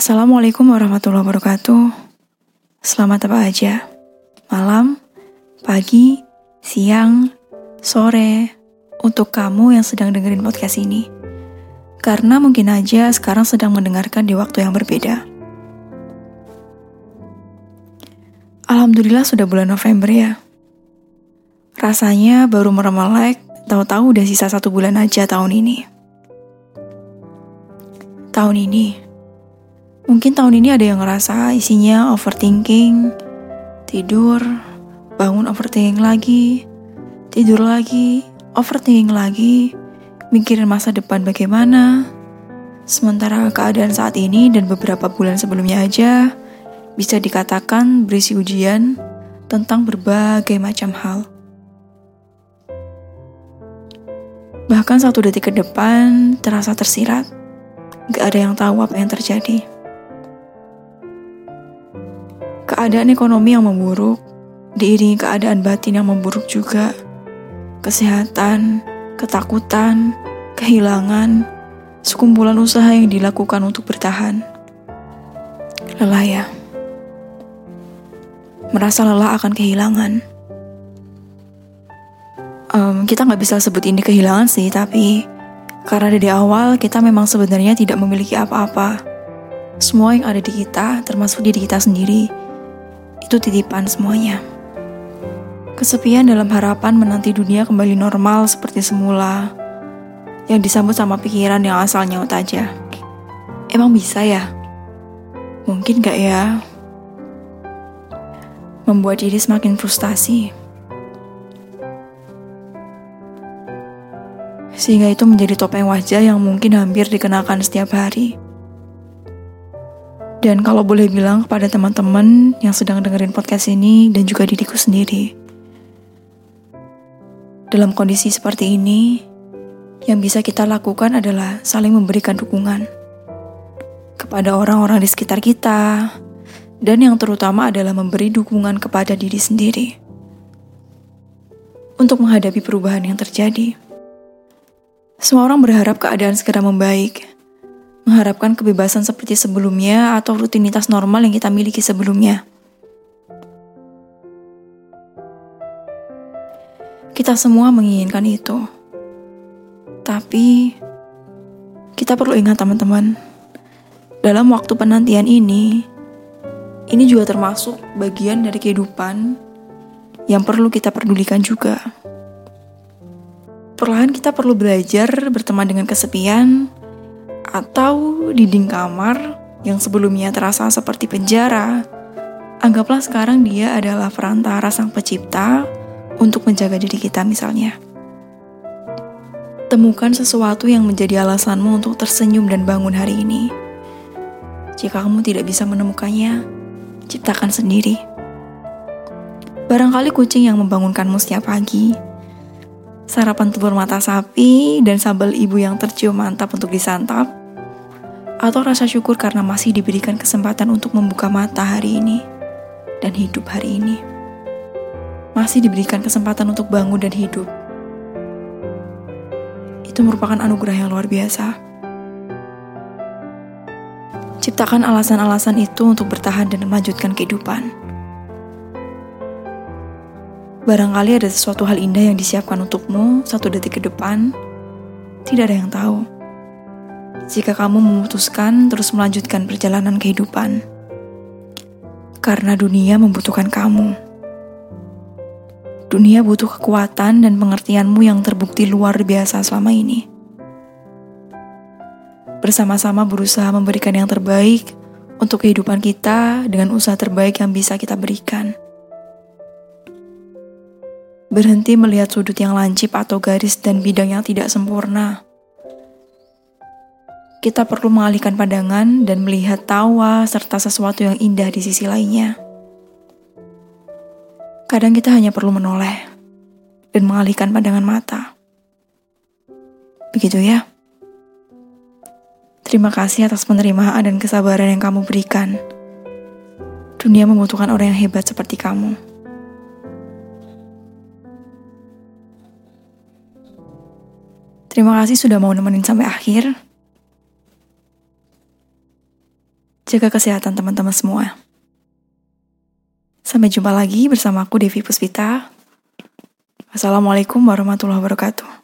Assalamualaikum warahmatullahi wabarakatuh. Selamat apa aja? Malam, pagi, siang, sore, untuk kamu yang sedang dengerin podcast ini. Karena mungkin aja sekarang sedang mendengarkan di waktu yang berbeda. Alhamdulillah sudah bulan November ya. Rasanya baru meremelek, tahu-tahu udah sisa satu bulan aja tahun ini. Tahun ini, mungkin tahun ini ada yang ngerasa isinya overthinking, tidur, bangun overthinking lagi, tidur lagi, overthinking lagi, mikirin masa depan bagaimana. Sementara keadaan saat ini dan beberapa bulan sebelumnya aja bisa dikatakan berisi ujian tentang berbagai macam hal. Bahkan satu detik ke depan terasa tersirat. Gak ada yang tahu apa yang terjadi. Keadaan ekonomi yang memburuk, diiringi keadaan batin yang memburuk juga. Kesehatan, ketakutan, kehilangan, sekumpulan usaha yang dilakukan untuk bertahan. Lelah ya. Merasa lelah akan kehilangan um, kita nggak bisa sebut ini kehilangan sih, tapi karena dari awal kita memang sebenarnya tidak memiliki apa-apa. Semua yang ada di kita, termasuk diri kita sendiri, itu titipan semuanya. Kesepian dalam harapan menanti dunia kembali normal seperti semula, yang disambut sama pikiran yang asal nyaut aja. Emang bisa ya? Mungkin gak ya? Membuat diri semakin frustasi. sehingga itu menjadi topeng wajah yang mungkin hampir dikenakan setiap hari. Dan kalau boleh bilang kepada teman-teman yang sedang dengerin podcast ini dan juga diriku sendiri, dalam kondisi seperti ini, yang bisa kita lakukan adalah saling memberikan dukungan kepada orang-orang di sekitar kita, dan yang terutama adalah memberi dukungan kepada diri sendiri untuk menghadapi perubahan yang terjadi. Semua orang berharap keadaan segera membaik, mengharapkan kebebasan seperti sebelumnya atau rutinitas normal yang kita miliki sebelumnya. Kita semua menginginkan itu. Tapi, kita perlu ingat teman-teman, dalam waktu penantian ini, ini juga termasuk bagian dari kehidupan yang perlu kita pedulikan juga. Perlahan kita perlu belajar berteman dengan kesepian atau dinding kamar yang sebelumnya terasa seperti penjara. Anggaplah sekarang dia adalah perantara sang pencipta untuk menjaga diri kita misalnya. Temukan sesuatu yang menjadi alasanmu untuk tersenyum dan bangun hari ini. Jika kamu tidak bisa menemukannya, ciptakan sendiri. Barangkali kucing yang membangunkanmu setiap pagi sarapan telur mata sapi, dan sambal ibu yang tercium mantap untuk disantap, atau rasa syukur karena masih diberikan kesempatan untuk membuka mata hari ini dan hidup hari ini. Masih diberikan kesempatan untuk bangun dan hidup. Itu merupakan anugerah yang luar biasa. Ciptakan alasan-alasan itu untuk bertahan dan melanjutkan kehidupan. Barangkali ada sesuatu hal indah yang disiapkan untukmu satu detik ke depan. Tidak ada yang tahu. Jika kamu memutuskan terus melanjutkan perjalanan kehidupan. Karena dunia membutuhkan kamu. Dunia butuh kekuatan dan pengertianmu yang terbukti luar biasa selama ini. Bersama-sama berusaha memberikan yang terbaik untuk kehidupan kita dengan usaha terbaik yang bisa kita berikan berhenti melihat sudut yang lancip atau garis dan bidang yang tidak sempurna. Kita perlu mengalihkan pandangan dan melihat tawa serta sesuatu yang indah di sisi lainnya. Kadang kita hanya perlu menoleh dan mengalihkan pandangan mata. Begitu ya. Terima kasih atas penerimaan dan kesabaran yang kamu berikan. Dunia membutuhkan orang yang hebat seperti kamu. Terima kasih sudah mau nemenin sampai akhir. Jaga kesehatan teman-teman semua. Sampai jumpa lagi bersama aku Devi Puspita. Assalamualaikum warahmatullahi wabarakatuh.